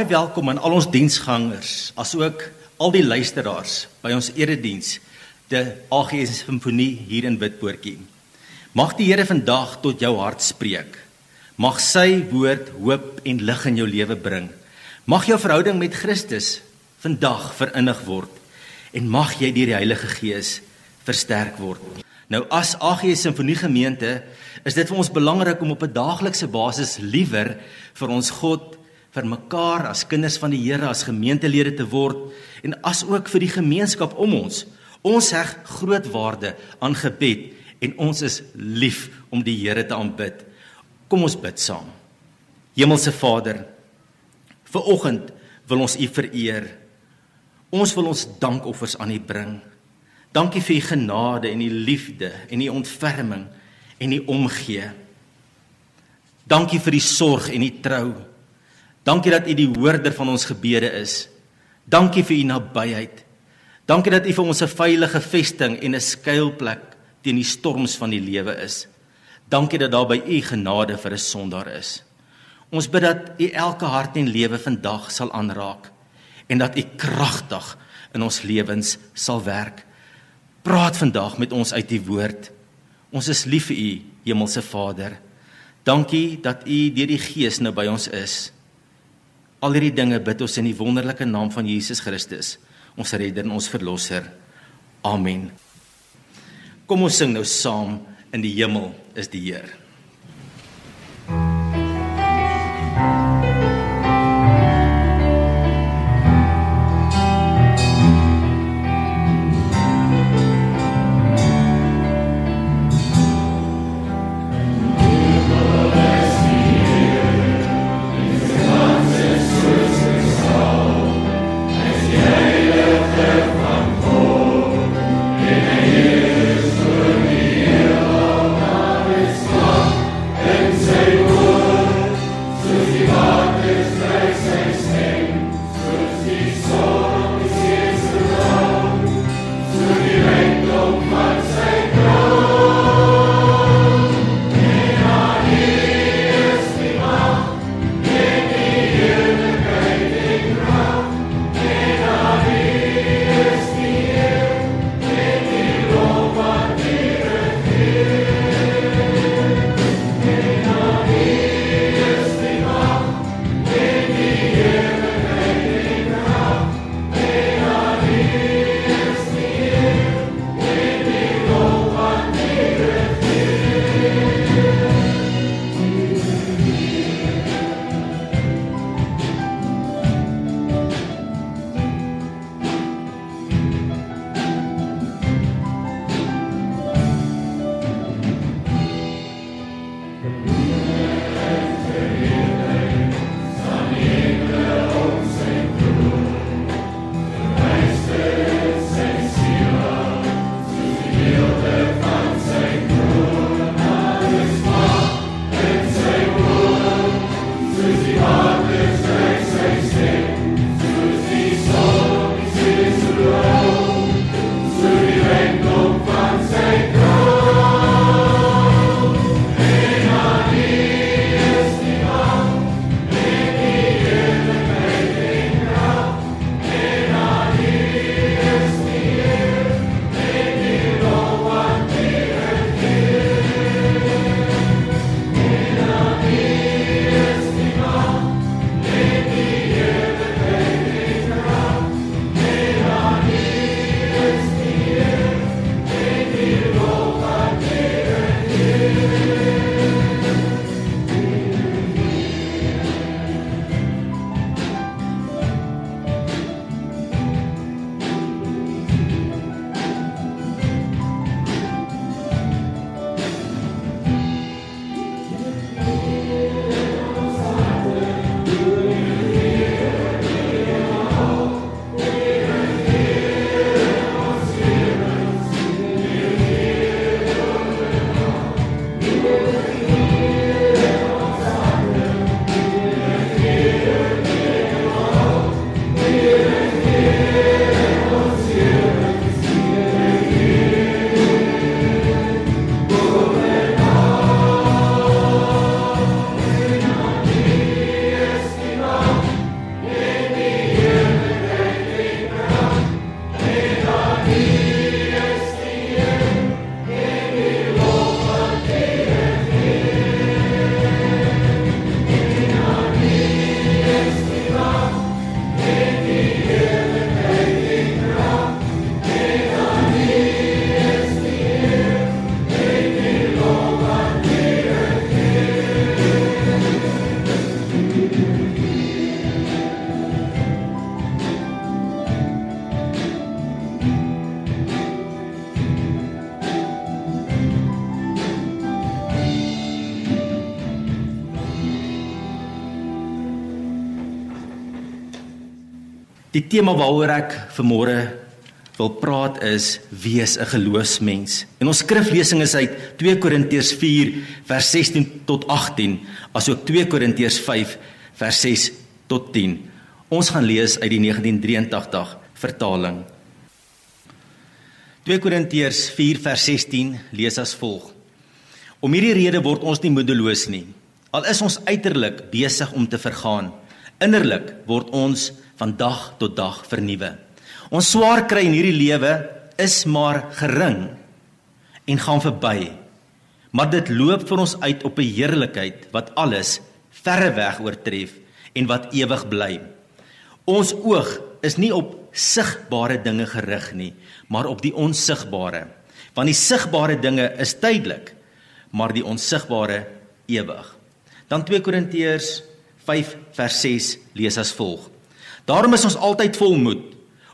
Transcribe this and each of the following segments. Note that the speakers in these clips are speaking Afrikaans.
Baie welkom aan al ons diensgangers, asook al die luisteraars by ons erediens, die AGS Simfonie hier in Witpoortjie. Mag die Here vandag tot jou hart spreek. Mag sy woord hoop en lig in jou lewe bring. Mag jou verhouding met Christus vandag verinnig word en mag jy deur die Heilige Gees versterk word. Nou as AGS Simfonie gemeente is dit vir ons belangrik om op 'n daaglikse basis liewer vir ons God vir mekaar as kinders van die Here as gemeentelede te word en as ook vir die gemeenskap om ons. Ons heg groot waarde aan gebed en ons is lief om die Here te aanbid. Kom ons bid saam. Hemelse Vader, vir oggend wil ons U vereer. Ons wil ons dankoffers aan U bring. Dankie vir U genade en U liefde en U ontferming en U omgee. Dankie vir die sorg en die trou. Dankie dat U die hoorder van ons gebede is. Dankie vir U nabyheid. Dankie dat U vir ons 'n veilige vesting en 'n skuilplek teen die storms van die lewe is. Dankie dat daar by U genade vir 'n sondaar is. Ons bid dat U elke hart en lewe vandag sal aanraak en dat U kragtig in ons lewens sal werk. Praat vandag met ons uit U woord. Ons is lief vir U, Hemelse Vader. Dankie dat U deur die Gees nou by ons is. Al hierdie dinge bid ons in die wonderlike naam van Jesus Christus, ons redder en ons verlosser. Amen. Kom ons sing nou saam in die hemel is die Here. Tema waaroor ek vanmôre wil praat is wees 'n geloofsmens. En ons skriflesing is uit 2 Korintiërs 4 vers 16 tot 18, asook 2 Korintiërs 5 vers 6 tot 10. Ons gaan lees uit die 1983 vertaling. 2 Korintiërs 4 vers 16 lees as volg: Om hierdie rede word ons nie moedeloos nie. Al is ons uiterlik besig om te vergaan, innerlik word ons van dag tot dag vernuwe. Ons swaar kry in hierdie lewe is maar gering en gaan verby. Maar dit loop vir ons uit op 'n heerlikheid wat alles verre weg oortref en wat ewig bly. Ons oog is nie op sigbare dinge gerig nie, maar op die onsigbare. Want die sigbare dinge is tydelik, maar die onsigbare ewig. Dan 2 Korintiërs 5 vers 6 lees as volg: Daarom is ons altyd vol moed.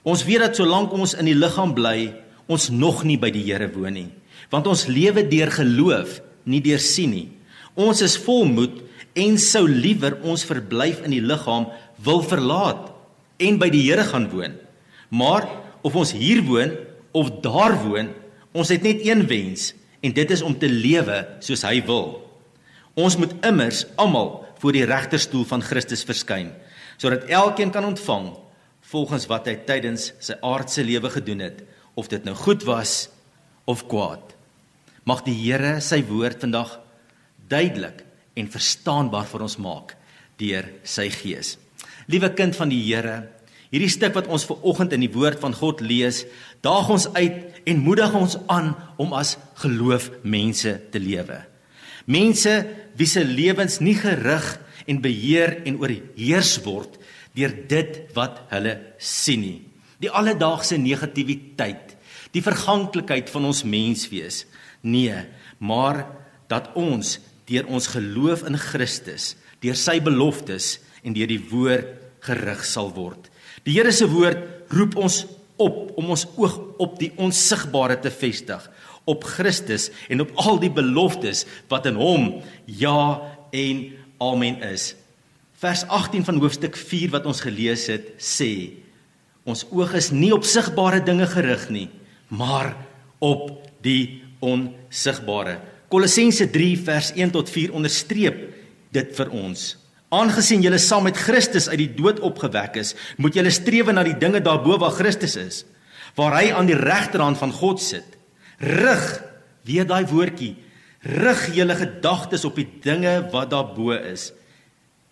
Ons weet dat solank ons in die liggaam bly, ons nog nie by die Here woon nie, want ons lewe deur geloof, nie deur sien nie. Ons is vol moed en sou liewer ons verblyf in die liggaam wil verlaat en by die Here gaan woon. Maar of ons hier woon of daar woon, ons het net een wens en dit is om te lewe soos hy wil. Ons moet immers almal voor die regterstoel van Christus verskyn, sodat elkeen kan ontvang volgens wat hy tydens sy aardse lewe gedoen het, of dit nou goed was of kwaad. Mag die Here sy woord vandag duidelik en verstaanbaar vir ons maak deur sy gees. Liewe kind van die Here, hierdie stuk wat ons ver oggend in die woord van God lees, daag ons uit en moedig ons aan om as geloofmense te lewe. Mense wie se lewens nie gerig en beheer en oorheers word deur dit wat hulle sien nie. Die alledaagse negatiwiteit, die verganklikheid van ons menswees. Nee, maar dat ons deur ons geloof in Christus, deur sy beloftes en deur die woord gerig sal word. Die Here se woord roep ons op om ons oog op die onsigbare te vestig, op Christus en op al die beloftes wat in hom ja en amen is. Vers 18 van hoofstuk 4 wat ons gelees het, sê ons oog is nie op sigbare dinge gerig nie, maar op die onsigbare. Kolossense 3 vers 1 tot 4 onderstreep dit vir ons. Aangesien julle saam met Christus uit die dood opgewek is, moet julle streef na die dinge daarbo waar Christus is, waar hy aan die regterhand van God sit. Rig, weer daai woordjie, rig julle gedagtes op die dinge wat daarbo is,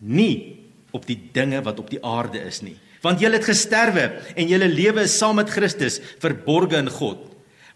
nie op die dinge wat op die aarde is nie. Want julle het gesterwe en julle lewe is saam met Christus verborge in God.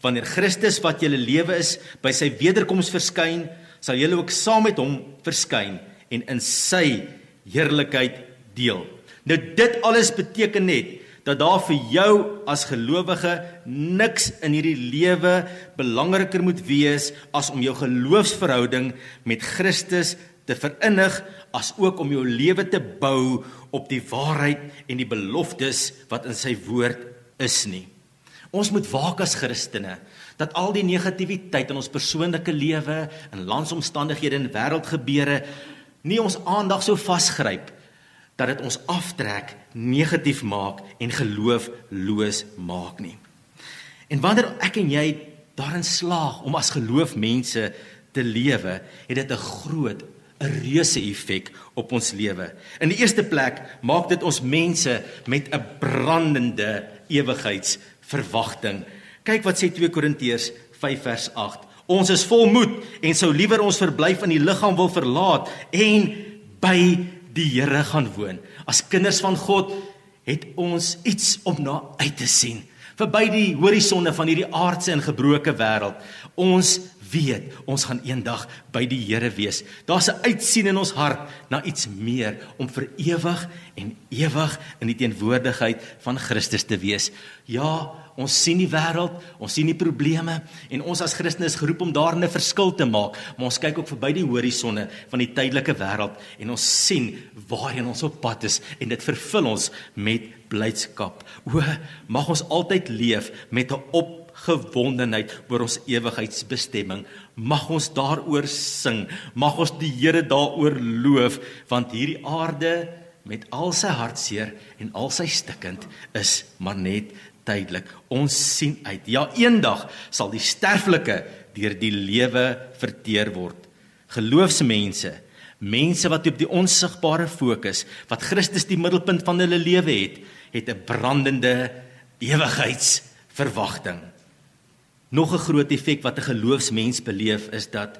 Wanneer Christus wat julle lewe is by sy wederkoms verskyn, sal julle ook saam met hom verskyn en in sy heerlikheid deel. Nou dit alles beteken net dat daar vir jou as gelowige niks in hierdie lewe belangriker moet wees as om jou geloofsverhouding met Christus te verinnig as ook om jou lewe te bou op die waarheid en die beloftes wat in sy woord is nie. Ons moet waak as Christene dat al die negatiwiteit in ons persoonlike lewe, in landsomstandighede en wêreldgebeure nie ons aandag so vasgryp dat dit ons aftrek, negatief maak en geloofloos maak nie. En wanneer ek en jy daarin slaag om as geloofmense te lewe, het dit 'n groot 'n reuse effek op ons lewe. In die eerste plek maak dit ons mense met 'n brandende ewigheidsverwagting. Kyk wat sê 2 Korintiërs 5 vers 8. Ons is vol moed en sou liewer ons verblyf in die liggaam wil verlaat en by die Here gaan woon. As kinders van God het ons iets om na uit te sien. Verby die horisonne van hierdie aardse en gebroke wêreld. Ons weet ons gaan eendag by die Here wees. Daar's 'n uitsien in ons hart na iets meer om vir ewig en ewig in die teenwoordigheid van Christus te wees. Ja, Ons sien die wêreld, ons sien die probleme en ons as Christene is geroep om daarin 'n verskil te maak, maar ons kyk ook verby die horisonne van die tydelike wêreld en ons sien waarheen ons op pad is en dit vervul ons met blydskap. O, mag ons altyd leef met 'n opgewondenheid oor ons ewigheidsbestemming. Mag ons daaroor sing, mag ons die Here daaroor loof want hierdie aarde met al sy hartseer en al sy stikkend is maar net tydelik. Ons sien uit. Ja, eendag sal die sterflike deur die lewe verteer word. Geloofsmense, mense wat op die onsigbare fokus, wat Christus die middelpunt van hulle lewe het, het 'n brandende ewigheidsverwagting. Nog 'n groot effek wat 'n geloofsmens beleef is dat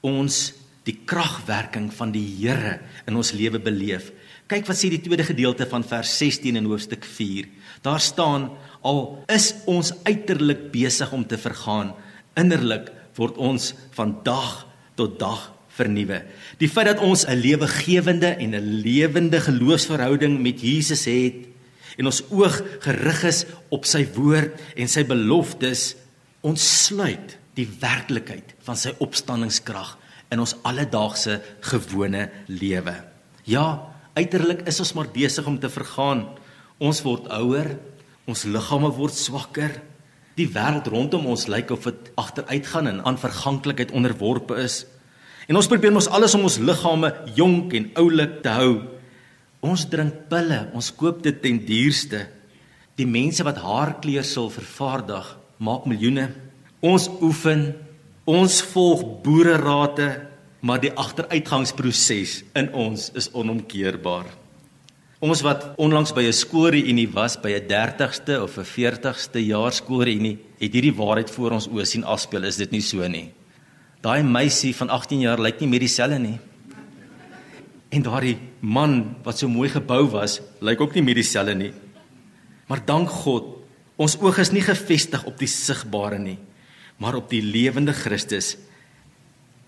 ons die kragwerking van die Here in ons lewe beleef. Kyk wat sê die tweede gedeelte van vers 16 in hoofstuk 4. Daar staan al is ons uiterlik besig om te vergaan, innerlik word ons van dag tot dag vernuwe. Die feit dat ons 'n lewegewende en 'n lewende geloofsverhouding met Jesus het en ons oog gerig is op sy woord en sy beloftes, ontsluit die werklikheid van sy opstanningskrag in ons alledaagse gewone lewe. Ja, Uiterlik is ons maar besig om te vergaan. Ons word ouer, ons liggame word swakker. Die wêreld rondom ons lyk of dit agteruitgaan en aan verganklikheid onderworpe is. En ons probeer mos alles om ons liggame jonk en oulik te hou. Ons drink pille, ons koop dit ten duurste. Die mense wat haarkleursel vervaardig, maak miljoene. Ons oefen, ons volg boererate, maar die agteruitgangsproses in ons is onomkeerbaar. Ons wat onlangs by 'n skoolreunie was by 'n 30ste of 'n 40ste jaar skoolreunie, het hierdie waarheid voor ons oë sien afspeel, is dit nie so nie? Daai meisie van 18 jaar lyk nie meer dieselfde nie. En daardie man wat so mooi gebou was, lyk ook nie meer dieselfde nie. Maar dank God, ons oog is nie gefestig op die sigbare nie, maar op die lewende Christus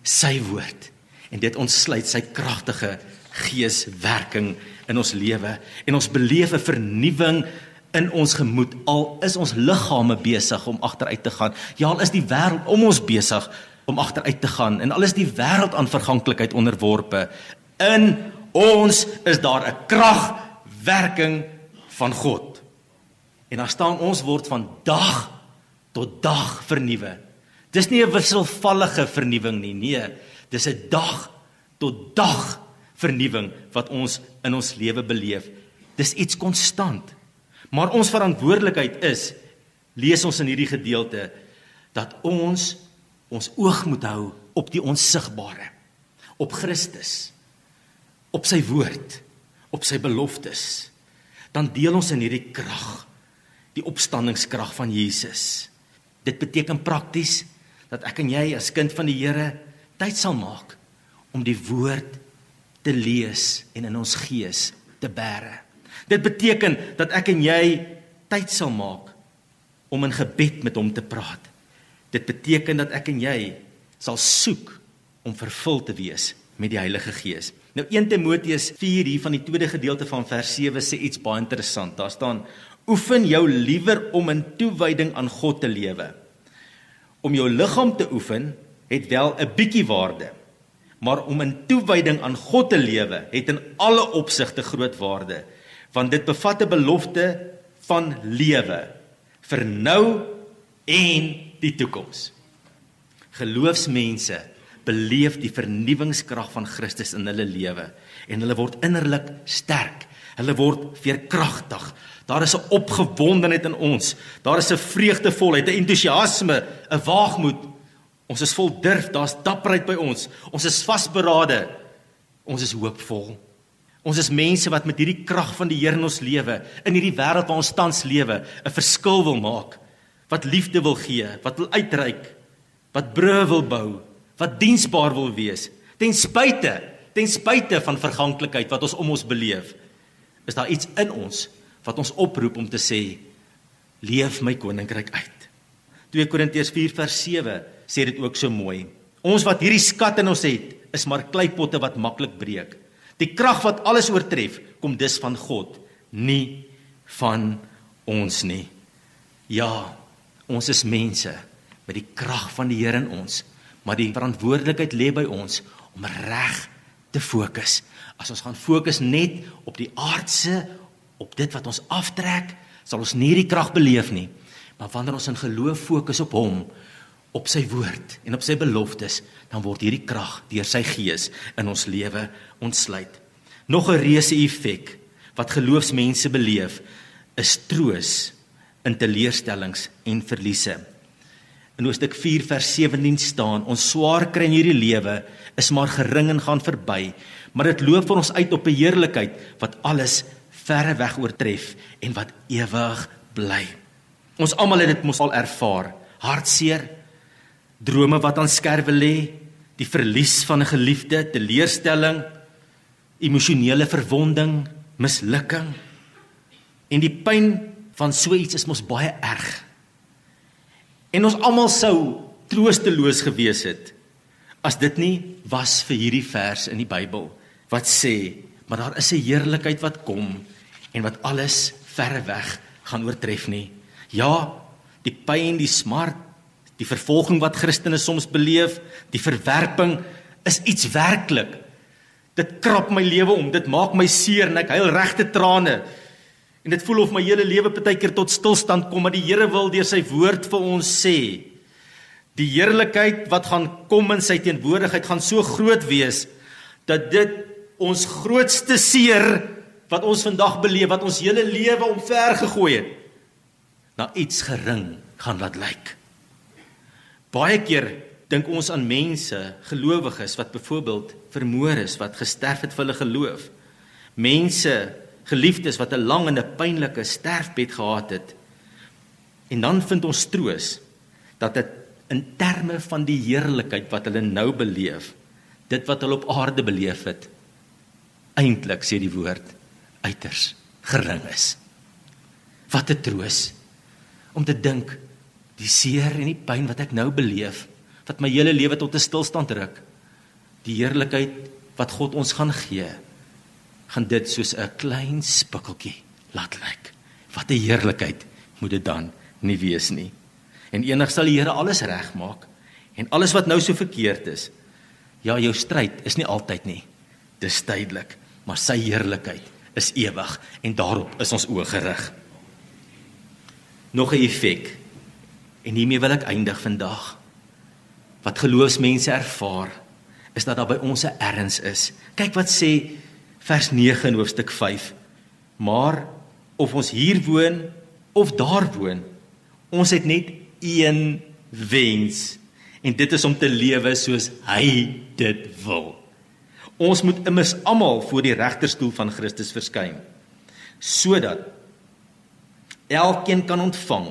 sy woord en dit ontsluit sy kragtige geeswerking in ons lewe en ons beleef 'n vernuwing in ons gemoed al is ons liggame besig om agteruit te gaan ja al is die wêreld om ons besig om agteruit te gaan en al is die wêreld aan verganklikheid onderworpe in ons is daar 'n kragwerking van God en dan staan ons word van dag tot dag vernuwe Dis nie 'n wisselvallige vernuwing nie. Nee, dis 'n dag tot dag vernuwing wat ons in ons lewe beleef. Dis iets konstant. Maar ons verantwoordelikheid is lees ons in hierdie gedeelte dat ons ons oog moet hou op die onsigbare, op Christus, op sy woord, op sy beloftes. Dan deel ons in hierdie krag, die opstandingskrag van Jesus. Dit beteken prakties dat ek en jy as kind van die Here tyd sal maak om die woord te lees en in ons gees te bære. Dit beteken dat ek en jy tyd sal maak om in gebed met hom te praat. Dit beteken dat ek en jy sal soek om vervul te wees met die Heilige Gees. Nou 1 Timoteus 4 hier van die tweede gedeelte van vers 7 sê iets baie interessant. Daar staan: "Oefen jou liewer om in toewyding aan God te lewe." om jou liggaam te oefen het wel 'n bietjie waarde. Maar om in toewyding aan God te lewe het in alle opsigte groot waarde, want dit bevat 'n belofte van lewe vir nou en die toekoms. Geloofsmense beleef die vernuwingskrag van Christus in hulle lewe en hulle word innerlik sterk. Hulle word veerkragtig. Daar is 'n opgewondenheid in ons. Daar is 'n vreugdevolheid, 'n entoesiasme, 'n waagmoed. Ons is vol durf, daar's dapperheid by ons. Ons is vasberade. Ons is hoopvol. Ons is mense wat met hierdie krag van die Here in ons lewe, in hierdie wêreld waar ons tans lewe, 'n verskil wil maak. Wat liefde wil gee, wat wil uitreik, wat brûe wil bou, wat diensbaar wil wees, ten spyte, ten spyte van verganklikheid wat ons om ons beleef. Is daar iets in ons wat ons oproep om te sê leef my koninkryk uit. 2 Korintiërs 4 vers 7 sê dit ook so mooi. Ons wat hierdie skat in ons het, is maar kleipotte wat maklik breek. Die krag wat alles oortref, kom dus van God, nie van ons nie. Ja, ons is mense met die krag van die Here in ons, maar die verantwoordelikheid lê by ons om reg te fokus. As ons gaan fokus net op die aardse op dit wat ons aftrek, sal ons nie die krag beleef nie. Maar wanneer ons in geloof fokus op hom, op sy woord en op sy beloftes, dan word hierdie krag deur sy gees in ons lewe ontsluit. Nog 'n reuse effek wat geloofsmense beleef is troos in teleurstellings en verliese. In Hoofstuk 4 vers 17 staan: Ons swaar kry in hierdie lewe is maar gering en gaan verby, maar dit loop vir ons uit op 'n heerlikheid wat alles verre weg oortref en wat ewig bly. Ons almal het dit mos al ervaar. Hartseer, drome wat aan skerwe lê, die verlies van 'n geliefde, teleurstelling, emosionele verwonding, mislukking. En die pyn van so iets is mos baie erg. En ons almal sou troosteloos gewees het as dit nie was vir hierdie vers in die Bybel wat sê, maar daar is 'n heerlikheid wat kom en wat alles verre weg gaan oortref nie. Ja, die pyn, die smart, die vervolging wat Christene soms beleef, die verwerping is iets werklik. Dit krap my lewe om, dit maak my seer en ek huil regte trane. En dit voel of my hele lewe partykeer tot stilstand kom, maar die Here wil deur sy woord vir ons sê, die heerlikheid wat gaan kom in sy teenwoordigheid gaan so groot wees dat dit ons grootste seer wat ons vandag beleef, wat ons hele lewe omver gegooi het, na iets gering gaan laat lyk. Baie keer dink ons aan mense, gelowiges wat byvoorbeeld vermoor is, wat gesterf het vir hulle geloof. Mense geliefdes wat 'n lang en 'n pynlike sterfbed gehad het. En dan vind ons troos dat dit in terme van die heerlikheid wat hulle nou beleef, dit wat hulle op aarde beleef het, eintlik sê die woord uiters gering is. Wat 'n troos om te dink die seer en die pyn wat ek nou beleef, wat my hele lewe tot 'n stilstand ruk, die heerlikheid wat God ons gaan gee gaan dit soos 'n klein spikkeltjie laat lyk. Wat 'n heerlikheid moet dit dan nie wees nie. En eendag sal die Here alles regmaak en alles wat nou so verkeerd is. Ja, jou stryd is nie altyd nie. Dis tydelik, maar sy heerlikheid is ewig en daarop is ons oë gerig. Nog 'n effek. En hiermee wil ek eindig vandag. Wat geloofsmense ervaar is dat daar by ons 'n erns is. Kyk wat sê vers 9 in hoofstuk 5. Maar of ons hier woon of daar woon, ons het net een wens en dit is om te lewe soos hy dit wil. Ons moet immers almal voor die regterstoel van Christus verskyn sodat elkeen kan ontvang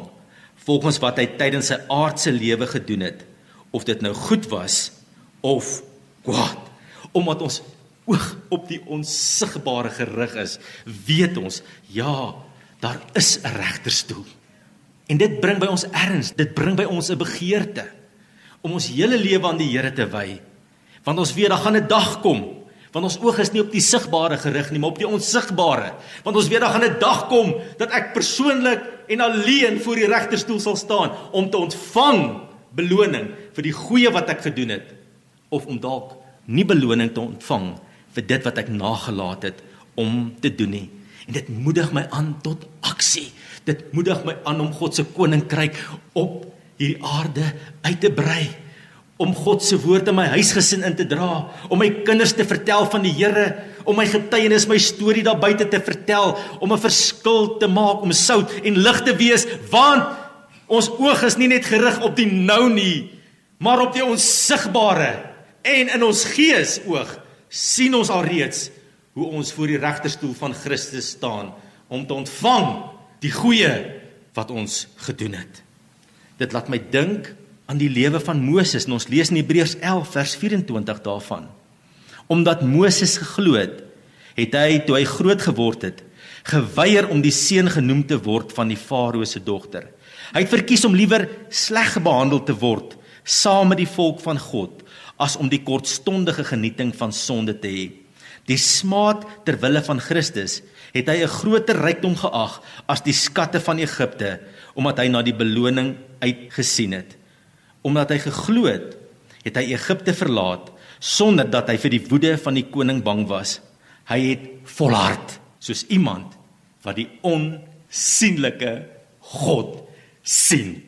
volgens wat hy tydens sy aardse lewe gedoen het of dit nou goed was of kwaad omdat ons oog op die onsigbare gerig is, weet ons, ja, daar is 'n regterstoel. En dit bring by ons erns, dit bring by ons 'n begeerte om ons hele lewe aan die Here te wy. Want ons weet daar gaan 'n dag kom want ons oog is nie op die sigbare gerig nie, maar op die onsigbare. Want ons weet daar gaan 'n dag kom dat ek persoonlik en alleen voor die regterstoel sal staan om te ontvang beloning vir die goeie wat ek gedoen het of om dalk nie beloning te ontvang vir dit wat ek nagelaat het om te doen nie. En dit moedig my aan tot aksie. Dit moedig my aan om God se koninkryk op hierdie aarde uit te brei om God se woord in my huisgesin in te dra, om my kinders te vertel van die Here, om my getuienis, my storie daar buite te vertel, om 'n verskil te maak, om sout en lig te wees, want ons oog is nie net gerig op die nou nie, maar op die onsigbare en in ons gees oog sien ons alreeds hoe ons voor die regterstoel van Christus staan om te ontvang die goeie wat ons gedoen het. Dit laat my dink aan die lewe van Moses en ons lees in Hebreërs 11 vers 24 daarvan. Omdat Moses geglo het, het hy toe hy groot geword het, geweier om die seun genoem te word van die Farao se dogter. Hy het verkies om liewer sleg behandel te word saam met die volk van God as om die kortstondige genieting van sonde te hê. Die smaad ter wille van Christus het hy 'n groter rykdom geag as die skatte van Egipte omdat hy na die beloning uitgesien het. Omdat hy geglo het, het hy Egipte verlaat sonder dat hy vir die woede van die koning bang was. Hy het volhard soos iemand wat die onsigbare God sien.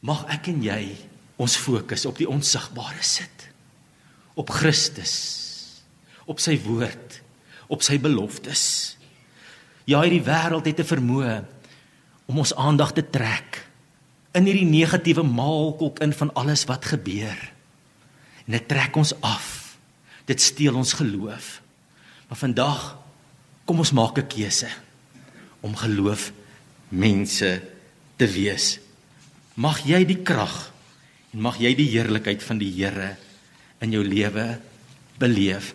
Mag ek en jy ons fokus op die onsigbare sit. Op Christus. Op sy woord. op sy beloftes. Ja, hierdie wêreld het 'n vermoë om ons aandag te trek in hierdie negatiewe maalkolk in van alles wat gebeur. En dit trek ons af. Dit steel ons geloof. Maar vandag kom ons maak 'n keuse om geloof mense te wees. Mag jy die krag en mag jy die heerlikheid van die Here in jou lewe beleef.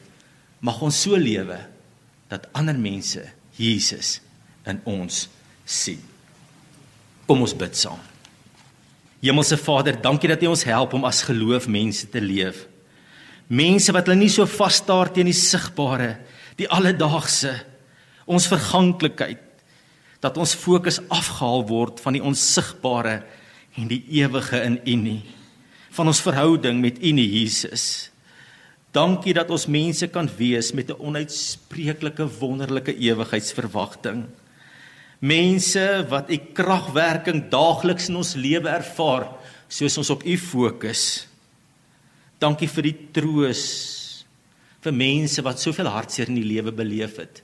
Mag ons so lewe dat ander mense Jesus in ons sien. Kom ons bid saam. Hemelse Vader, dankie dat U ons help om as geloof mense te leef. Mense wat hulle nie so vas staar teen die sigbare, die alledaagse, ons verganklikheid, dat ons fokus afgehaal word van die onsigbare en die ewige in U nie, van ons verhouding met U nie Jesus. Dankie dat ons mense kan wees met 'n onuitspreeklike wonderlike ewigheidsverwagting mense wat u kragwerking daagliks in ons lewe ervaar soos ons op u fokus. Dankie vir die troos vir mense wat soveel hartseer in die lewe beleef het.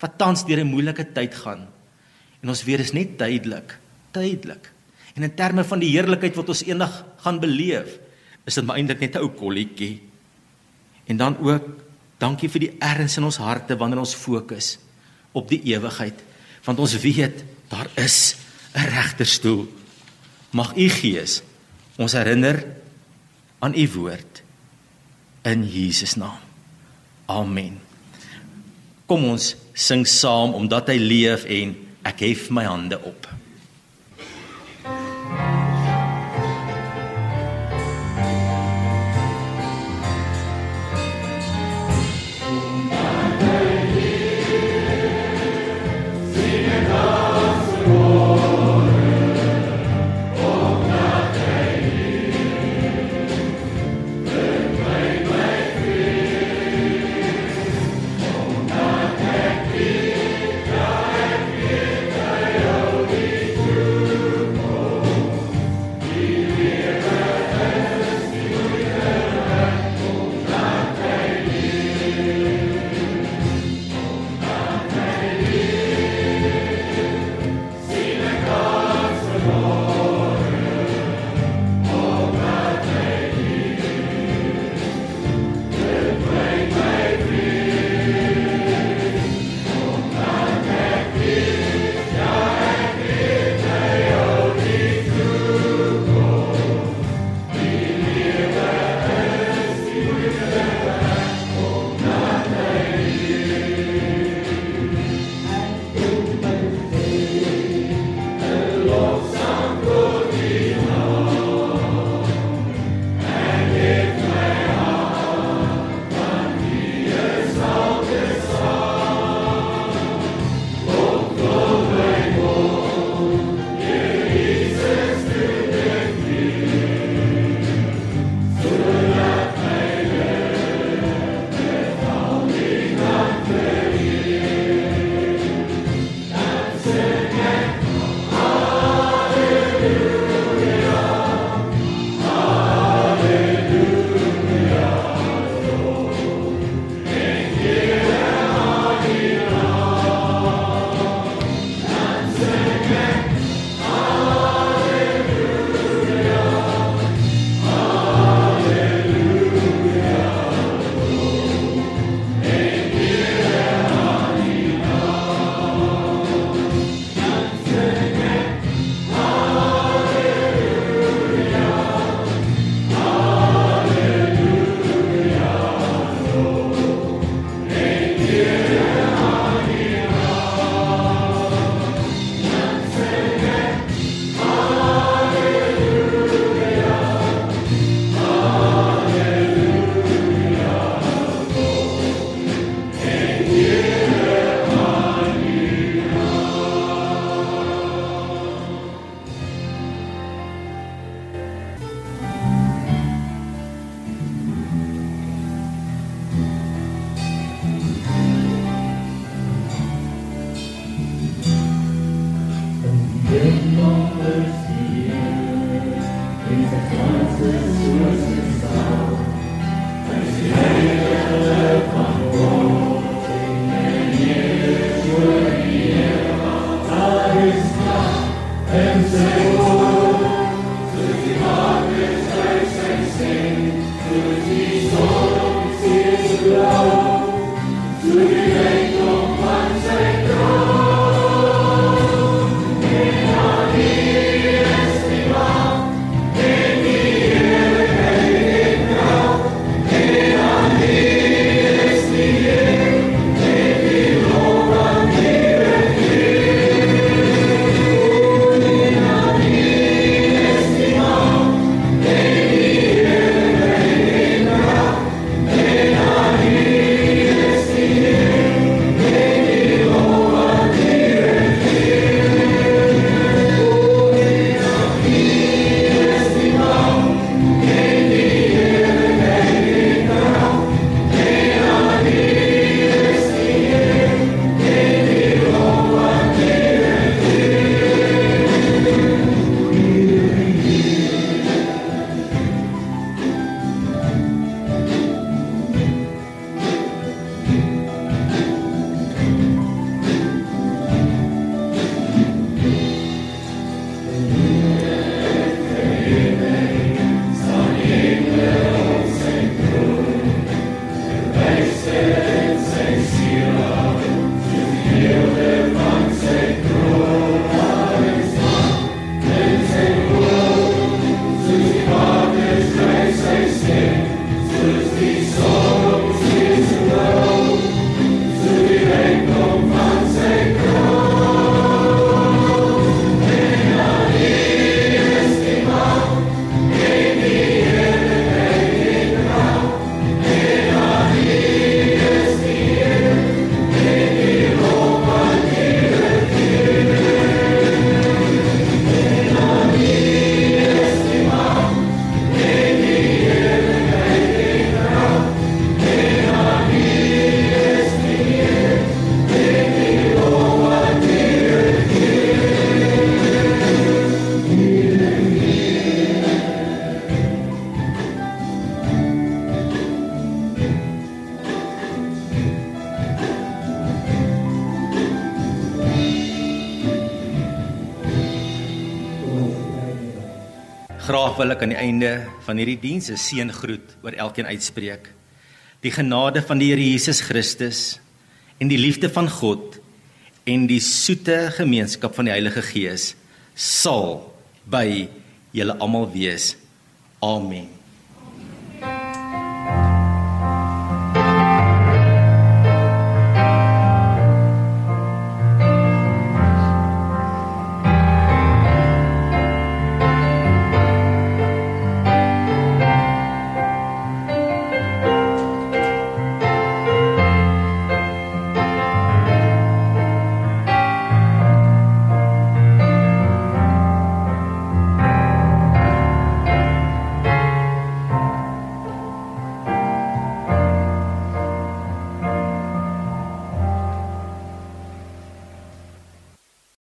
Wat tans deur 'n moeilike tyd gaan. En ons weet is net tydelik, tydelik. En in terme van die heerlikheid wat ons eendag gaan beleef, is dit maar eintlik net 'n ou kolletjie. En dan ook dankie vir die erns in ons harte wanneer ons fokus op die ewigheid want ons weet daar is 'n regterstoel. Mag u Gees ons herinner aan u woord in Jesus naam. Amen. Kom ons sing saam omdat hy leef en ek hef my hande op. earth. Graag wil ek aan die einde van hierdie diens 'n seëngroet oor elkeen uitspreek. Die genade van die Here Jesus Christus en die liefde van God en die soete gemeenskap van die Heilige Gees sal by julle almal wees. Amen.